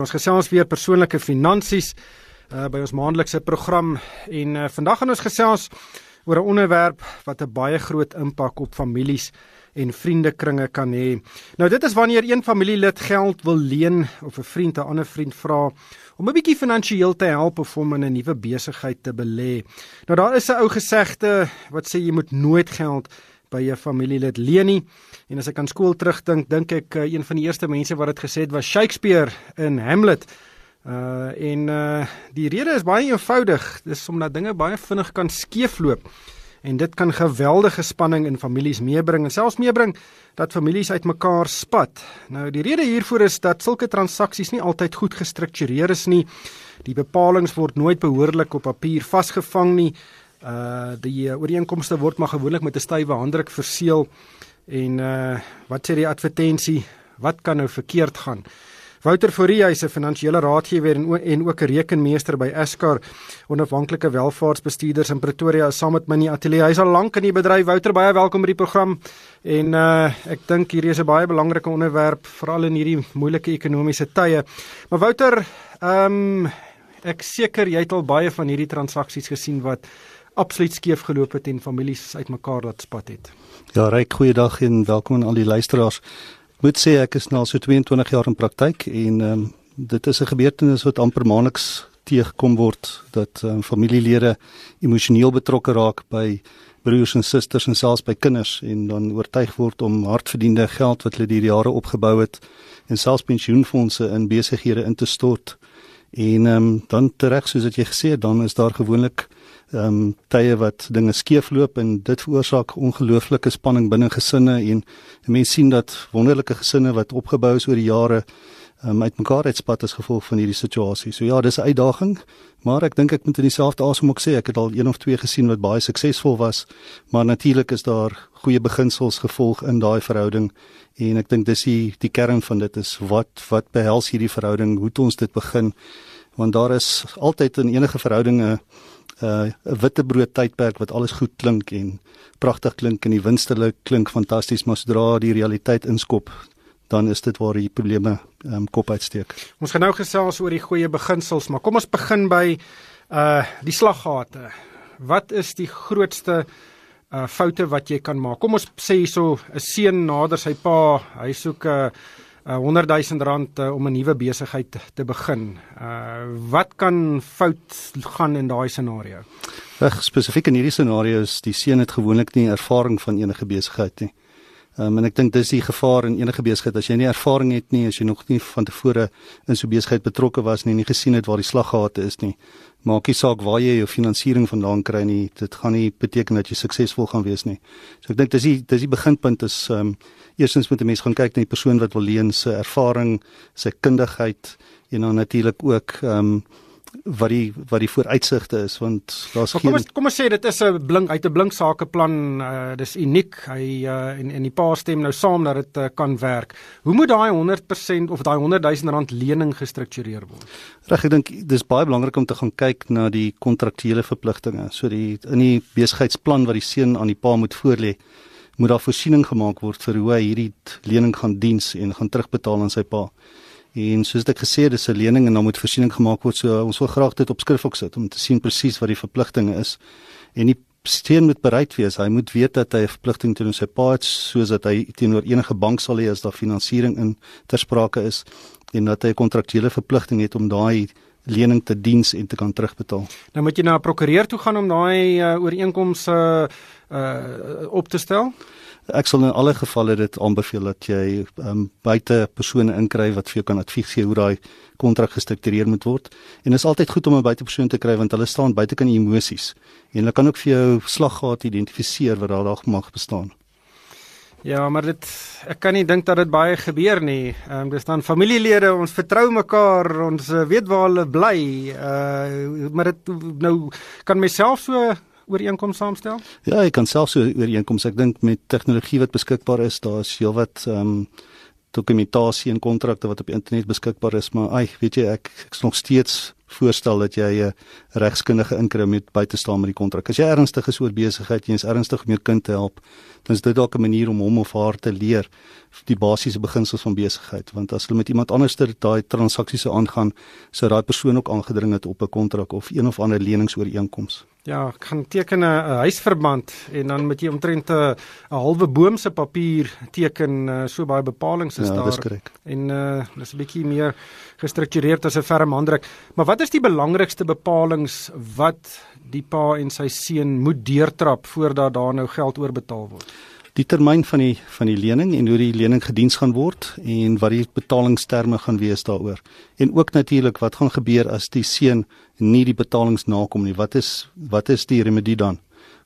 Ons gesels weer persoonlike finansies uh, by ons maandelikse program en uh, vandag gaan ons gesels oor 'n onderwerp wat 'n baie groot impak op families en vriendekringe kan hê. Nou dit is wanneer een familielid geld wil leen of 'n vriend 'n ander vriend vra om 'n bietjie finansiëel te help of om in 'n nuwe besigheid te belê. Nou daar is 'n ou gesegde wat sê jy moet nooit geld by 'n familielid leen nie. En as ek aan skool terugdink, dink ek uh, een van die eerste mense wat dit gesê het was Shakespeare in Hamlet. Uh en uh die rede is baie eenvoudig. Dis omdat dinge baie vinnig kan skeefloop. En dit kan geweldige spanning in families meebring en selfs meebring dat families uitmekaar spat. Nou die rede hiervoor is dat sulke transaksies nie altyd goed gestruktureer is nie. Die bepalinge word nooit behoorlik op papier vasgevang nie. Uh die ooreenkomste word maar gewoonlik met 'n stywe handdruk verseël en uh wat sê die advertensie? Wat kan nou verkeerd gaan? Wouter Fourie is 'n finansiële raadgewer en en ook 'n rekenmeester by Escar, onafhanklike welvaartsbestuurders in Pretoria, saam met my in die ateljee. Hy's al lank in die bedryf. Wouter, baie welkom by die program. En uh ek dink hierdie is 'n baie belangrike onderwerp veral in hierdie moeilike ekonomiese tye. Maar Wouter, ehm um, ek seker jy het al baie van hierdie transaksies gesien wat absoluut skeef geloop het en families uitmekaar laat spat het. Ja, ryk goeiedag en welkom aan al die luisteraars. Ek moet sê ek is nou al so 22 jaar in praktyk en ehm um, dit is 'n gebeurtenis wat amper maandeliks teëgekom word dat um, familielede emosioneel betrokke raak by broers en susters en selfs by kinders en dan oortuig word om hardverdiende geld wat hulle deur jare opgebou het en selfs pensioenfonde in besighede in te stort. En ehm um, dan tereg soos wat jy gesê het, dan is daar gewoonlik ehm um, tye wat dinge skeefloop en dit veroorsaak ongelooflike spanning binne gesinne en mense sien dat wonderlike gesinne wat opgebou is oor die jare um, uitmekaar uitspat as gevolg van hierdie situasie. So ja, dis 'n uitdaging, maar ek dink ek moet in dieselfde asem ook sê ek het al een of twee gesien wat baie suksesvol was, maar natuurlik is daar goeie beginsels gevolg in daai verhouding en ek dink dis die die kern van dit is wat wat behels hierdie verhouding, hoe het ons dit begin? Want daar is altyd in enige verhoudinge 'n uh, witbrood tydperk wat alles goed klink en pragtig klink en die winstele klink fantasties maar sodra die realiteit inskop dan is dit waar die probleme um, kop uitsteek. Ons gaan nou gesels oor die goeie beginsels, maar kom ons begin by uh die slaggate. Wat is die grootste uh foute wat jy kan maak? Kom ons sê hierso 'n seun nader sy pa, hy soek 'n uh, 100 uh, 000 rand uh, om 'n nuwe besigheid te begin. Uh wat kan fout gaan in daai scenario? Reg spesifiek in hierdie scenario is die seun het gewoonlik nie ervaring van enige besigheid nie. Um, en ek dink dis die gevaar in enige besigheid as jy nie ervaring het nie, as jy nog nie van tevore in so besigheid betrokke was nie, nie gesien het waar die slaggate is nie. Maak nie saak waar jy jou finansiering vandaan kry nie, dit gaan nie beteken dat jy suksesvol gaan wees nie. So ek dink dis die dis die beginpunt is ehm um, eerstens moet 'n mens gaan kyk na die persoon wat wil leen se ervaring, sy kundigheid en dan natuurlik ook ehm um, wat die wat die vooruitsigte is want daar's geen Kom ons kom ons sê dit is 'n blink uit 'n blink sakeplan uh, dis uniek hy uh, en en die pa stem nou saam dat dit uh, kan werk. Hoe moet daai 100% of daai 100 000 rand lening gestruktureer word? Reg ek dink dis baie belangrik om te gaan kyk na die kontraktuele verpligtinge. So die in die besigheidsplan wat die seun aan die pa moet voorlê moet daar voorsiening gemaak word vir hoe hy hierdie lening gaan diens en gaan terugbetaal aan sy pa. En soos ek gesê het, dis 'n lening en dan moet voorsiening gemaak word. So ons wil graag dit op skrif ook sit om te sien presies wat die verpligtinge is. En die steen moet bereid wees. Hy moet weet dat hy 'n verpligting teenoor sy pa het soos dat hy teenoor enige bank sal hê as daar finansiering in ter sprake is en dat hy 'n kontraktuele verpligting het om daai lening te diens en te kan terugbetaal. Nou moet jy na 'n prokureur toe gaan om daai uh, ooreenkomste uh, uh, op te stel. Ek sal in alle gevalle dit aanbeveel dat jy um, buite persone inkry wat vir jou kan advies gee hoe daai kontrak gestruktureer moet word. En dit is altyd goed om 'n buite persoon te kry want hulle staan buite kan emosies en hulle kan ook vir jou slaggate identifiseer wat daar dalk mag bestaan. Ja, maar dit ek kan nie dink dat dit baie gebeur nie. Ehm um, dis dan familielede, ons vertrou mekaar, ons uh, weet waar hulle bly. Uh maar dit nou kan myself so ooreenkoms saamstel? Ja, ek kan self so ooreenkoms. Ek dink met tegnologie wat beskikbaar is, daar's heelwat ehm um, dokumentasie en kontrakte wat op internet beskikbaar is, maar ai, weet jy, ek ek's nog steeds voorstel dat jy 'n regskundige inkry om by te staan met die kontrak. As jy ernstig is oor besigheid, jy is ernstig om jou kind te help, dan is dit dalk 'n manier om hom of haar te leer die basiese beginsels van besigheid, want as hulle met iemand anders daai transaksies aangaan, sou daai persoon ook aangedring het op 'n kontrak of een of ander leningsooreenkoms. Ja, kan teken 'n huisverband en dan moet jy omtrent 'n halwe boom se papier teken uh, so baie bepalinge is ja, daar. Dis korrek. En uh dis 'n bietjie meer gestruktureerd as 'n ferm handdruk. Maar wat is die belangrikste bepalinge wat die pa en sy seun moet deurtrap voordat daar nou geld oorbetaal word? Die termyn van die van die lening en hoe die lening gediens gaan word en wat die betalingsterme gaan wees daaroor. En ook natuurlik wat gaan gebeur as die seun nie die betalings nakom nie. Wat is wat is die remedie dan?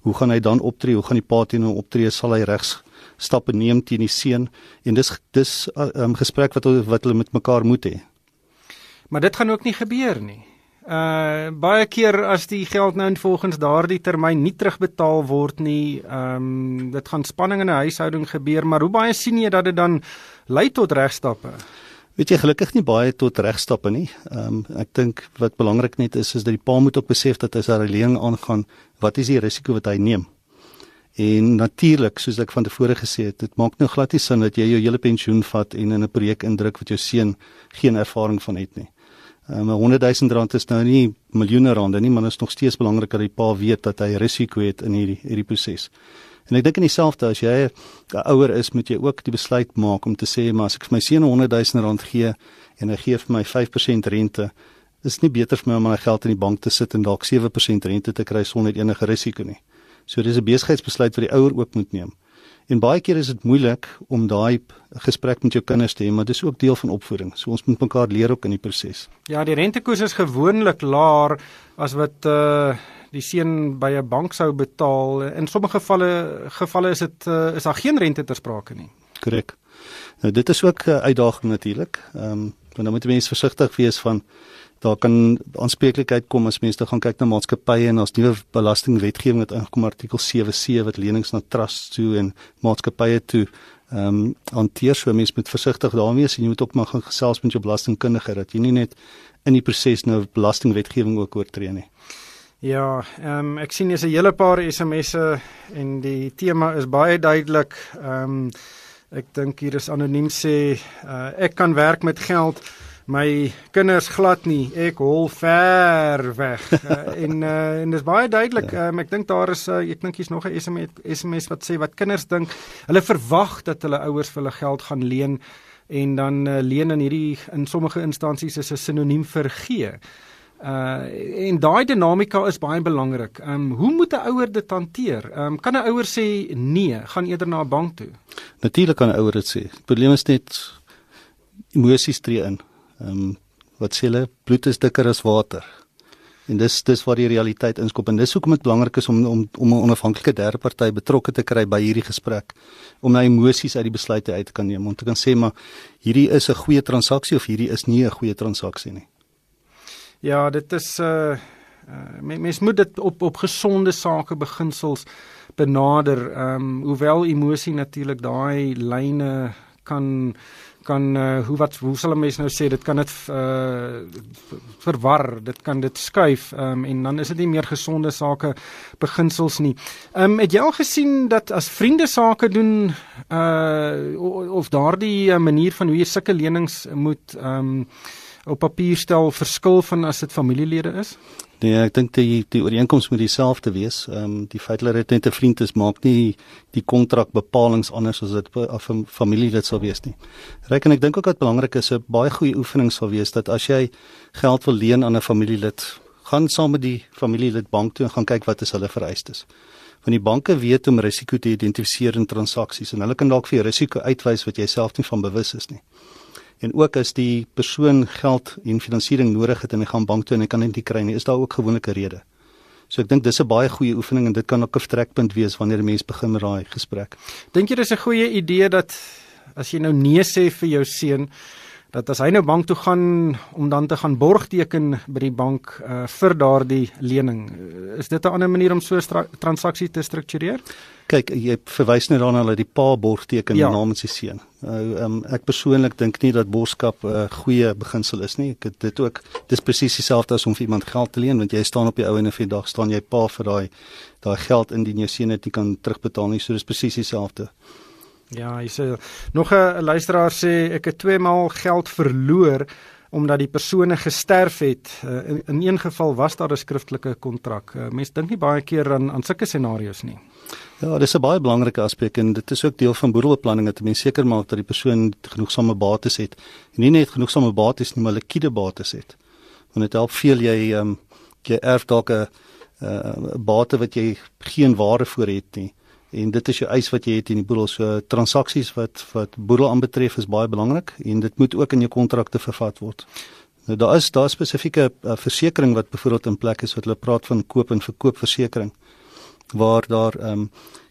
Hoe gaan hy dan optree? Hoe gaan die pa teen hom optree? Sal hy regs stappe neem teen die seun? En dis dis 'n uh, um, gesprek wat wat hulle met mekaar moet hê. Maar dit gaan ook nie gebeur nie. Uh baie keer as die geld nou volgens daardie termyn nie terugbetaal word nie, ehm um, dit gaan spanning in 'n huishouding gebeur, maar hoe baie sien jy dat dit dan lei tot regstappe? Weet jy gelukkig nie baie tot regstappe nie. Ehm um, ek dink wat belangrik net is is dat die pa moet ook besef dat as hy lening aangaan, wat is die risiko wat hy neem? En natuurlik, soos ek van tevore gesê het, dit maak nou glad nie sin dat jy jou hele pensioen vat en in 'n projek indruk wat jou seun geen ervaring van het nie. 'n 100 000 rand is nou nie miljoene rande nie, maar dit is nog steeds belangrik dat die pa weet dat hy risiko het in hierdie hierdie proses. En ek dink in dieselfde as jy 'n ouer is, moet jy ook die besluit maak om te sê maar as ek vir my seun 100 000 rand gee en hy gee vir my 5% rente, is nie beter vir my om my geld in die bank te sit en dalk 7% rente te kry sonder enige risiko nie. So dis 'n besigheidsbesluit wat die ouer ook moet neem. En baie keer is dit moeilik om daai gesprek met jou kinders te hê, maar dis ook deel van opvoeding. So ons moet mekaar leer ook in die proses. Ja, die rentekoers is gewoonlik laer as wat uh die seun by 'n bank sou betaal. In sommige gevalle gevalle is dit uh, is daar geen rente ter sprake nie. Korrek. Nou dit is ook 'n uh, uitdaging natuurlik. Ehm um, want dan moet mense versigtig wees van daar kan aanspreeklikheid kom as mense gaan kyk na maatskappye en ons nuwe belastingwetgewing wat ingekom artikel 7C wat lenings na trusts toe en maatskappye toe ehm um, hanteer so mense moet versigtig daarmee wees en jy moet ook maar gaan gesels met jou belastingkundige dat jy nie net in die proses nou belastingwetgewing ook oortree nie. Ja, ehm um, ek sien jy's 'n hele paar SMS'e en die tema is baie duidelik. Ehm um, ek dink hier is anoniem sê uh, ek kan werk met geld my kinders glad nie ek hol ver weg uh, en uh, en dis baie duidelik ja. um, ek dink daar is uh, ek dink hier's nog 'n SMS SMS wat sê wat kinders dink hulle verwag dat hulle ouers vir hulle geld gaan leen en dan uh, leen in hierdie in sommige instansies is 'n sinoniem vir gee Uh en daai dinamika is baie belangrik. Ehm um, hoe moet 'n ouer dit hanteer? Ehm um, kan 'n ouer sê nee, gaan eerder na 'n bank toe? Natuurlik kan 'n ouer dit sê. Die probleem is net emosies tree in. Ehm um, wat sê hulle? Bloed is dikker as water. En dis dis waar die realiteit inskop en dis hoekom dit belangrik is om om om 'n onafhanklike derde party betrokke te kry by hierdie gesprek om nou emosies uit die besluite uit te kan neem om te kan sê maar hierdie is 'n goeie transaksie of hierdie is nie 'n goeie transaksie nie. Ja, dit is 'n uh, uh, mens moet dit op op gesonde sake beginsels benader. Ehm um, hoewel emosie natuurlik daai lyne kan kan uh, hoe wat hoe sal 'n mens nou sê dit kan dit uh, verwar dit kan dit skuif um, en dan is dit nie meer gesonde sake beginsels nie. Ehm um, het jy al gesien dat as vriende sake doen uh of daardie manier van hoe jy sulke lenings moet ehm um, op papier stel verskil van as dit familielede is? Nee, ek dink die die ooreenkoms moet dieselfde wees. Ehm um, die feit dat dit net 'n vriend is maak nie die kontrak bepalinge anders as dit 'n familielid sal wees nie. Reken ek dink ook wat belangrik is, 'n baie goeie oefening sal wees dat as jy geld wil leen aan 'n familielid, gaan saam met die familielid bank toe en gaan kyk wat is hulle vereistes. Want die banke weet om risiko te identifiseer in transaksies en hulle kan dalk vir jou risiko uitwys wat jy self nie van bewus is nie en ook as die persoon geld en finansiering nodig het en hy gaan bank toe en hy kan dit nie kry nie, is daar ook gewoonlik 'n rede. So ek dink dis 'n baie goeie oefening en dit kan ook 'n vertrekpunt wees wanneer 'n mens begin met daai gesprek. Dink jy dis 'n goeie idee dat as jy nou nee sê vir jou seun dat as hy nou bank toe gaan om dan te gaan borg teken by die bank uh, vir daardie lening, is dit 'n ander manier om so 'n transaksie te struktureer? Kyk, jy verwys net daarna dat die pa borg teken ja. namens sy seun. Uh, um, ek persoonlik dink nie dat borskap 'n uh, goeie beginsel is nie. Ek dit ook dis presies dieselfde as om vir iemand geld te leen want jy staan op die ou en vir dag staan jy pa vir daai daai geld indien jou seun dit nie kan terugbetaal nie. So dis presies dieselfde. Ja, hy sê nog 'n luisteraar sê ek het twee maal geld verloor omdat die persone gesterf het. Uh, in, in een geval was daar 'n skriftelike kontrak. Uh, Mense dink nie baie keer aan aan sulke scenario's nie. Ja, dis 'n baie belangrike aspek en dit is ook deel van boedelbeplanning dat mense seker maak dat die persoon genoegsame bates het. En nie net genoegsame bates nie, maar liquide bates het. Want dit help veel jy ehm um, jy erf dalk 'n 'n bate wat jy geen waarde voor het nie en dit is jou eis wat jy het in die boedel so transaksies wat wat boedel aanbetref is baie belangrik en dit moet ook in jou kontrakte vervat word. Nou daar is daar spesifieke uh, versekerings wat byvoorbeeld in plek is wat hulle praat van koop en verkoop versekerings waar daar ehm um,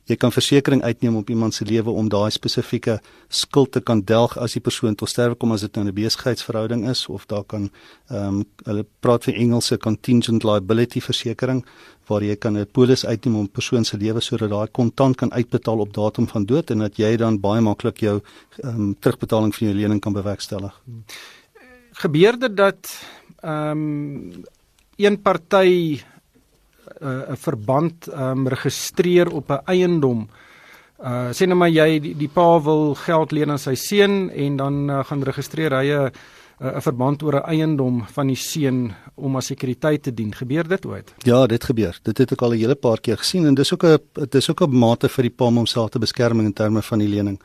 jy kan versekerings uitneem op iemand se lewe om daai spesifieke skuld te kan delg as die persoon tot sterwe kom as dit nou 'n besigheidsverhouding is of daar kan ehm um, hulle praat van Engelse contingent liability versekering waar jy kan 'n polis uitneem om 'n persoon se lewe sodat daai kontant kan uitbetaal op datum van dood en dat jy dan baie maklik jou ehm um, terugbetaling van jou lening kan bewerkstellig. Gebeur dit dat ehm um, een party 'n uh, verband um, registreer op 'n eiendom. Uh sê nou maar jy die, die pa wil geld leen aan sy seun en dan uh, gaan registreer hy 'n 'n verband oor 'n eiendom van die seun om as sekuriteit te dien. Gebeur dit ooit? Ja, dit gebeur. Dit het ek al 'n hele paar keer gesien en dis ook 'n dis ook 'n mate vir die pa om homself te beskerm in terme van die lening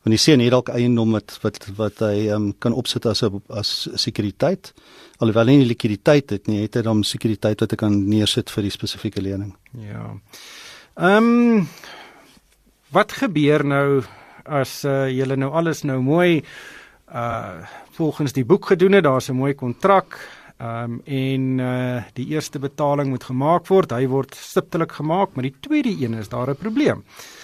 want die seun het dalk eiendom wat wat wat hy um, kan opsit as 'n as sekuriteit. Alhoewel hy nie likwiditeit het nie het hy dan sekuriteit wat hy kan neersit vir die spesifieke lening. Ja. Ehm um, wat gebeur nou as uh, julle nou alles nou mooi uh volgens die boek gedoen het? Daar's 'n mooi kontrak ehm um, en uh die eerste betaling moet gemaak word. Hy word stiptelik gemaak maar die tweede een is daar 'n probleem. uh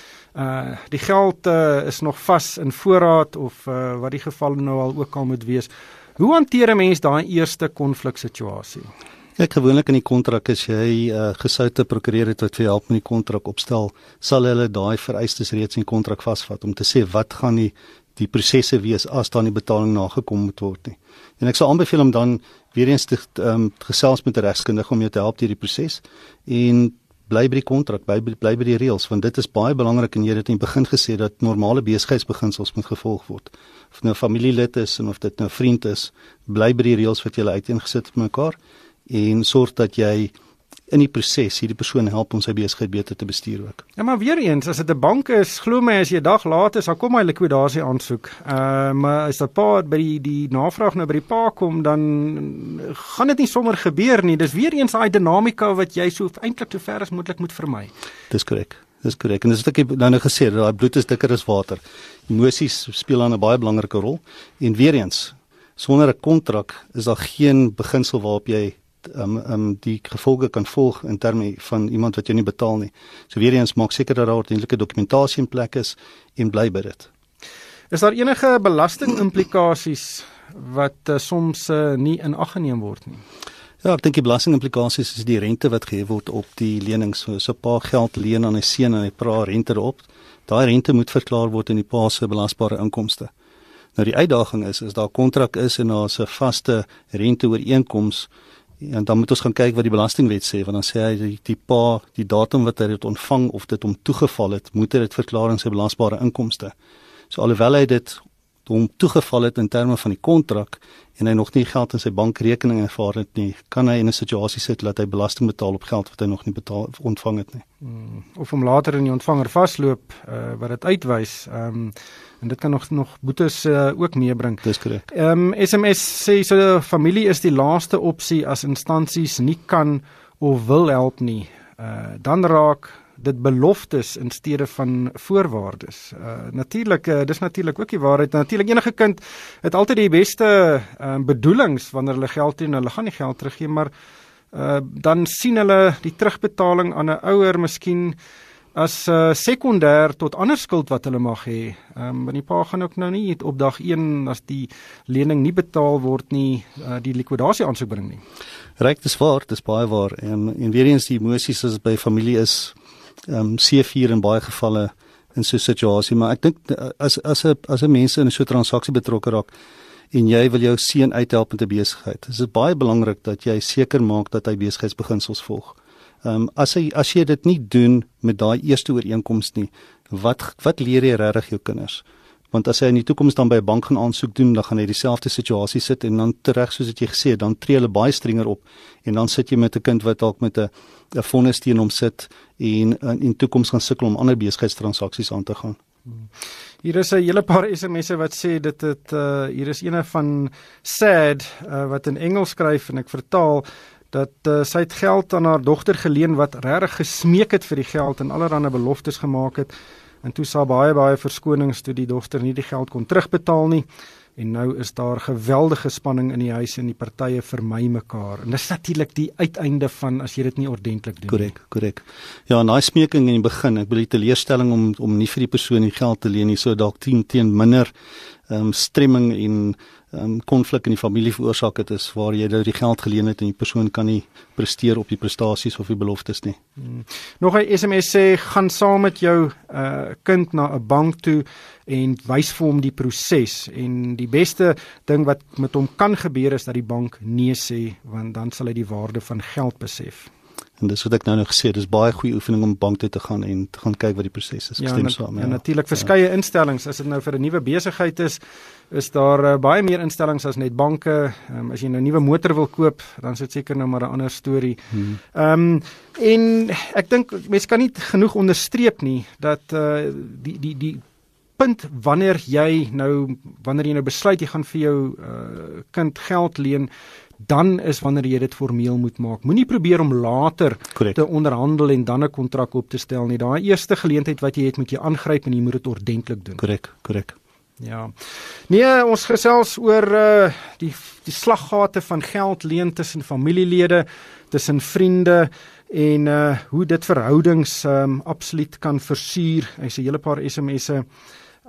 die geld uh, is nog vas in voorraad of uh, wat die geval nou al ook al moet wees. Hoe hanteer 'n mens daai eerste konfliksituasie? Ek gewoonlik in die kontrak as jy uh, gesoute prokureur het wat vir help met die kontrak opstel, sal hulle daai vereistes reeds in kontrak vasvat om te sê wat gaan die die prosesse wees as dan die betaling nagekom moet word nie. En ek sal aanbeveel om dan weer eens te um, gesels met 'n regskundige om jou te help deur die proses en bly by die kontrak, bly bly by die reëls want dit is baie belangrik en jy het in die begin gesê dat normale besigheidsbeginsels moet gevolg word. Of nou familielid is en of dit nou vriend is, bly by die reëls wat jy uiteengesit het met mekaar en sorg dat jy in die proses hierdie persoon help om sy besigheid beter te bestuur ook. Ja, maar weer eens, as dit 'n bank is, glo my as jy 'n dag laat is, dan kom hy likwidasie aansoek. Ehm uh, maar as dit pa by die die navraag nou by die pa kom, dan gaan dit nie sommer gebeur nie. Dis weer eens daai dinamika wat jy so eintlik te ver as moontlik moet vermy. Dis korrek. Dis korrek. En dis wat ek nou nou gesê het, daai bloed is dikker as water. Emosies speel dan 'n baie belangrike rol. En weer eens, sonder 'n kontrak is daar geen beginsel waarop jy um um die gevolge kan volg in terme van iemand wat jou nie betaal nie. So weer eens maak seker dat daar ordentlike dokumentasie in plek is en bly by dit. Is daar enige belastingimplikasies wat uh, soms uh, nie in ag geneem word nie? Ja, ek dink die belastingimplikasies is die rente wat gehef word op die lening. So so 'n paar geld leen aan 'n seun en hy pra rente erop. Daai rente moet verklaar word in die pa se belasbare inkomste. Nou die uitdaging is is daar 'n kontrak is en daar's 'n vaste renteooreenkoms En dan moet ons gaan kyk wat die belastingwet sê want dan sê hy die, die pa die datum wat hy dit ontvang of dit hom toegeval het, moet hy dit verklaar in sy belasbare inkomste. So alhoewel hy dit hom toegeval het in terme van die kontrak en hy nog nie geld in sy bankrekening ervaar het nie, kan hy in 'n situasie sit dat hy belasting betaal op geld wat hy nog nie betaal ontvang het nie. Hmm, of om later in die ontvanger vasloop uh, wat dit uitwys. Ehm um, en dit kan nog nog boetes uh, ook meebring. Dis korrek. Ehm um, SMS sê so familie is die laaste opsie as instansies nie kan of wil help nie. Uh, dan raak dit beloftes in steede van voorwaardes. Uh natuurlik uh, dis natuurlik ook die waarheid. Natuurlik enige kind het altyd die beste uh, bedoelings wanneer hulle geld het en hulle gaan nie geld teruggee maar uh dan sien hulle die terugbetaling aan 'n ouer miskien as uh, sekondêr tot ander skuld wat hulle mag hê. Ehm um, want die pa gaan ook nou nie op dag 1 as die lening nie betaal word nie, uh, die likwidasie aansoek bring nie. Ryk dis waar, dis baie waar. En en weer eens die emosies as by familie is ehm um, C4 in baie gevalle in so 'n situasie, maar ek dink as as 'n as 'n mens in so 'n transaksie betrokke raak en jy wil jou seun uithelp met 'n besigheid, is dit baie belangrik dat jy seker maak dat hy besigheidsbeginsels volg. Ehm um, as hy as jy dit nie doen met daai eerste ooreenkoms nie, wat wat leer jy regtig jou kinders? Want as hy in die toekoms dan by 'n bank gaan aansoek doen, dan gaan hy dieselfde situasie sit en dan tereg soos wat jy gesê het, dan tree hulle baie strenger op en dan sit jy met 'n kind wat dalk met 'n 'n vonnis teen hom sit en in in toekoms gaan sukkel om ander besigheidstransaksies aan te gaan. Hier is 'n hele paar SMS'e wat sê dit het uh hier is eene van Sad uh, wat in Engels skryf en ek vertaal dat uh, sy het geld aan haar dogter geleen wat regtig gesmeek het vir die geld en allerlei beloftes gemaak het. En toe sa baie baie verskonings toe die dogter nie die geld kon terugbetaal nie. En nou is daar geweldige spanning in die huis en die partye vermy mekaar. En dis natuurlik die uiteinde van as jy dit nie ordentlik doen korrek, nie. Korrek, korrek. Ja, 'n nice smeking in die begin. Ek bedoel die teleurstelling om om nie vir die persoon die geld te leen nie, so dalk 10 teen minder um, stremming en ehm um, konflik in die familie veroorsaak het is waar jy nou die geld geleen het en die persoon kan nie presteer op die prestasies of die beloftes nie. Hmm. Nog 'n SMS sê gaan saam met jou uh kind na 'n bank toe en wys vir hom die proses en die beste ding wat met hom kan gebeur is dat die bank nee sê want dan sal hy die waarde van geld besef. En dis wat ek nou nog gesê, dis baie goeie oefening om bank toe te gaan en te gaan kyk wat die proses is. Ek ja, stem saam. Ja, ja natuurlik verskeie ja. instellings as dit nou vir 'n nuwe besigheid is, is daar uh, baie meer instellings as net banke. Um, as jy nou 'n nuwe motor wil koop, dan is dit seker nou maar 'n ander storie. Hmm. Ehm um, en ek dink mense kan nie genoeg onderstreep nie dat uh, die die die punt wanneer jy nou wanneer jy nou besluit jy gaan vir jou uh, kind geld leen dan is wanneer jy dit formeel moet maak. Moenie probeer om later Correct. te onderhandel en dan 'n kontrak op te stel nie. Daai eerste geleentheid wat jy het, moet jy aangryp en jy moet dit ordentlik doen. Korrek, korrek. Ja. Nee, ons gesels oor uh die die slaggate van geld leen tussen familielede, tussen vriende en uh hoe dit verhoudings um absoluut kan versuur. Hy's 'n hele paar SMS'e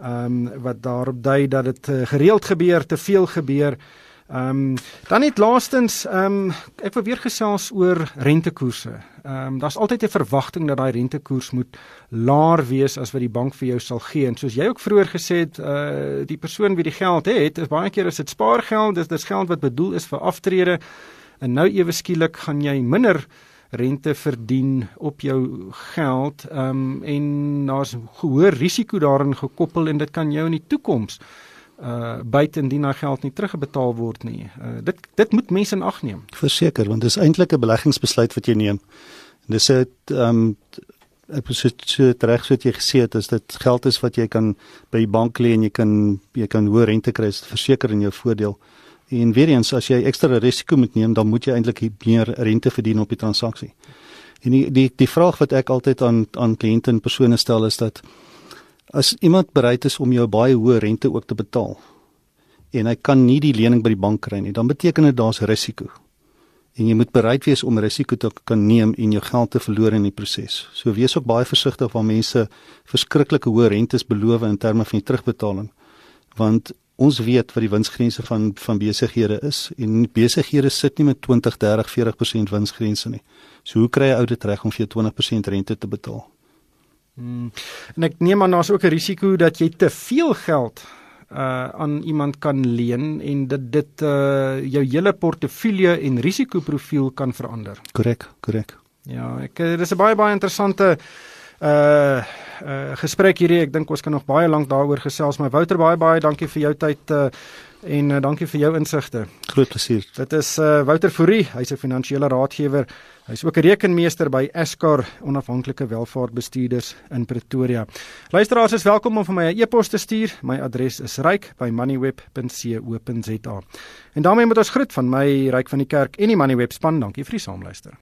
um wat daarop dui dat dit uh, gereeld gebeur, te veel gebeur. Ehm um, dan net laastens ehm um, ek wil weer gesels oor rentekoerse. Ehm um, daar's altyd 'n verwagting dat daai rentekoers moet laer wees as wat die bank vir jou sal gee. En soos jy ook vroeër gesê het, uh die persoon wie die geld het, is baie keer as dit spaargeld, dis dis geld wat bedoel is vir aftrede. En nou ewe skielik gaan jy minder rente verdien op jou geld ehm um, en daar's hoë risiko daarin gekoppel en dit kan jou in die toekoms buite indien daai geld nie terugbetaal word nie. Uh dit dit moet mense in ag neem. Verseker, want dis eintlik 'n beleggingsbesluit wat jy neem. En dis 'n um ek sê so reg so wat jy gesê het, is dit geld is wat jy kan by die bank lê en jy kan jy kan hoë rente kry, verseker in jou voordeel. En weer eens as jy ekstra risiko moet neem, dan moet jy eintlik meer rente verdien op die transaksie. En die die die vraag wat ek altyd aan aan kliënte en persone stel is dat As iemand bereid is om jou baie hoë rente ook te betaal en hy kan nie die lening by die bank kry nie, dan beteken dit daar's risiko. En jy moet bereid wees om risiko te kan neem en jou geld te verloor in die proses. So wees ook baie versigtig waar mense verskriklike hoë rentes beloof in terme van die terugbetaling. Want ons weet wat die winsgrense van van besighede is en besighede sit nie met 20, 30, 40% winsgrense nie. So hoe kry jy ou dit reg om vir jou 20% rente te betaal? Hmm. En ek neem aan daar's ook 'n risiko dat jy te veel geld uh aan iemand kan leen en dit dit uh jou hele portefeulje en risikoprofiel kan verander. Korrek, korrek. Ja, ek uh, dis 'n baie baie interessante uh uh gesprek hierdie. Ek dink ons kan nog baie lank daaroor gesels, maar Wouter baie baie dankie vir jou tyd uh en uh, dankie vir jou insigte. Groot plesier. Dit is uh, Wouter Fourie, hy's 'n finansiële raadgewer. Hy's ook 'n rekenmeester by Escar Onafhanklike Welvaartbestuurders in Pretoria. Luisteraars is welkom om vir my 'n e-pos te stuur. My adres is ryk@moneyweb.co.za. En daarmee moet ons groet van my Ryk van die Kerk en die Moneyweb span. Dankie vir die saamluister.